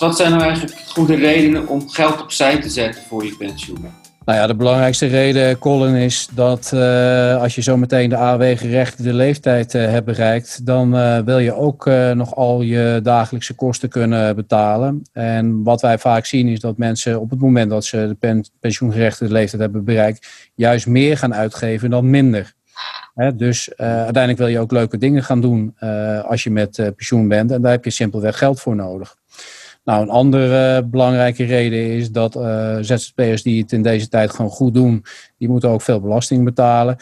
wat zijn nou eigenlijk goede redenen om geld opzij te zetten voor je pensioen? Nou ja, de belangrijkste reden, Colin, is dat uh, als je zometeen de AW-gerechtigde leeftijd uh, hebt bereikt, dan uh, wil je ook nog al je dagelijkse kosten kunnen betalen. En wat wij vaak zien is dat mensen op het moment dat ze de pen pensioengerechtigde leeftijd hebben bereikt, juist meer gaan uitgeven dan minder. Dus uiteindelijk wil je ook leuke dingen gaan doen als je met pensioen bent en daar heb je simpelweg geld voor nodig. Nou, een andere belangrijke reden is dat uh, ZZP'ers die het in deze tijd gewoon goed doen, die moeten ook veel belasting betalen.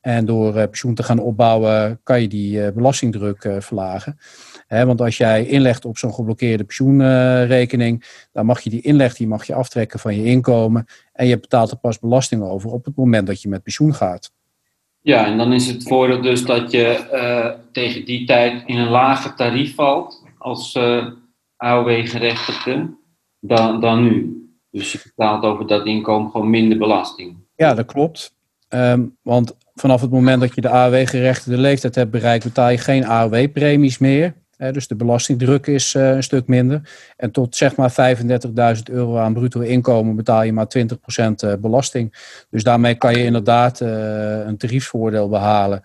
En door uh, pensioen te gaan opbouwen, kan je die belastingdruk verlagen. Want als jij inlegt op zo'n geblokkeerde pensioenrekening, dan mag je die inleg die mag je aftrekken van je inkomen. En je betaalt er pas belasting over op het moment dat je met pensioen gaat. Ja, en dan is het voordeel dus dat je tegen die tijd in een lager tarief valt als AOW-gerechtigde dan, dan nu. Dus je betaalt over dat inkomen gewoon minder belasting. Ja, dat klopt. Um, want vanaf het moment dat je de AOW-gerechtigde leeftijd hebt bereikt, betaal je geen AOW-premies meer. Dus de belastingdruk is uh, een stuk minder. En tot zeg maar 35.000 euro aan bruto inkomen betaal je maar 20% eh, belasting. Dus daarmee kan je inderdaad uh, een tariefsvoordeel behalen.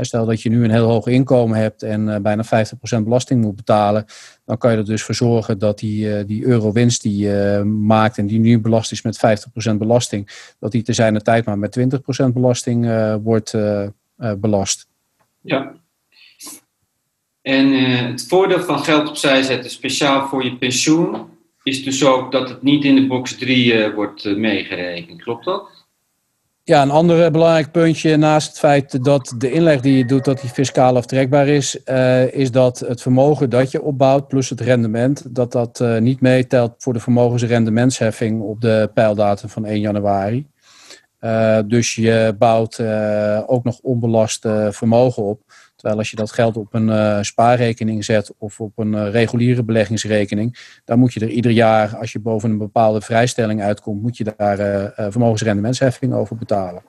Stel dat je nu een heel hoog inkomen hebt en bijna 50% belasting moet betalen, dan kan je er dus voor zorgen dat die, die euro-winst die je maakt en die nu belast is met 50% belasting, dat die te zijn tijd maar met 20% belasting wordt belast. Ja. En het voordeel van geld opzij zetten speciaal voor je pensioen is dus ook dat het niet in de box 3 wordt meegerekend. Klopt dat? Ja, een ander belangrijk puntje naast het feit dat de inleg die je doet, dat die fiscaal aftrekbaar is, is dat het vermogen dat je opbouwt plus het rendement, dat dat niet meetelt voor de vermogensrendementsheffing op de pijldatum van 1 januari. Dus je bouwt ook nog onbelast vermogen op. Terwijl als je dat geld op een uh, spaarrekening zet of op een uh, reguliere beleggingsrekening, dan moet je er ieder jaar, als je boven een bepaalde vrijstelling uitkomt, moet je daar uh, vermogensrendementsheffing over betalen.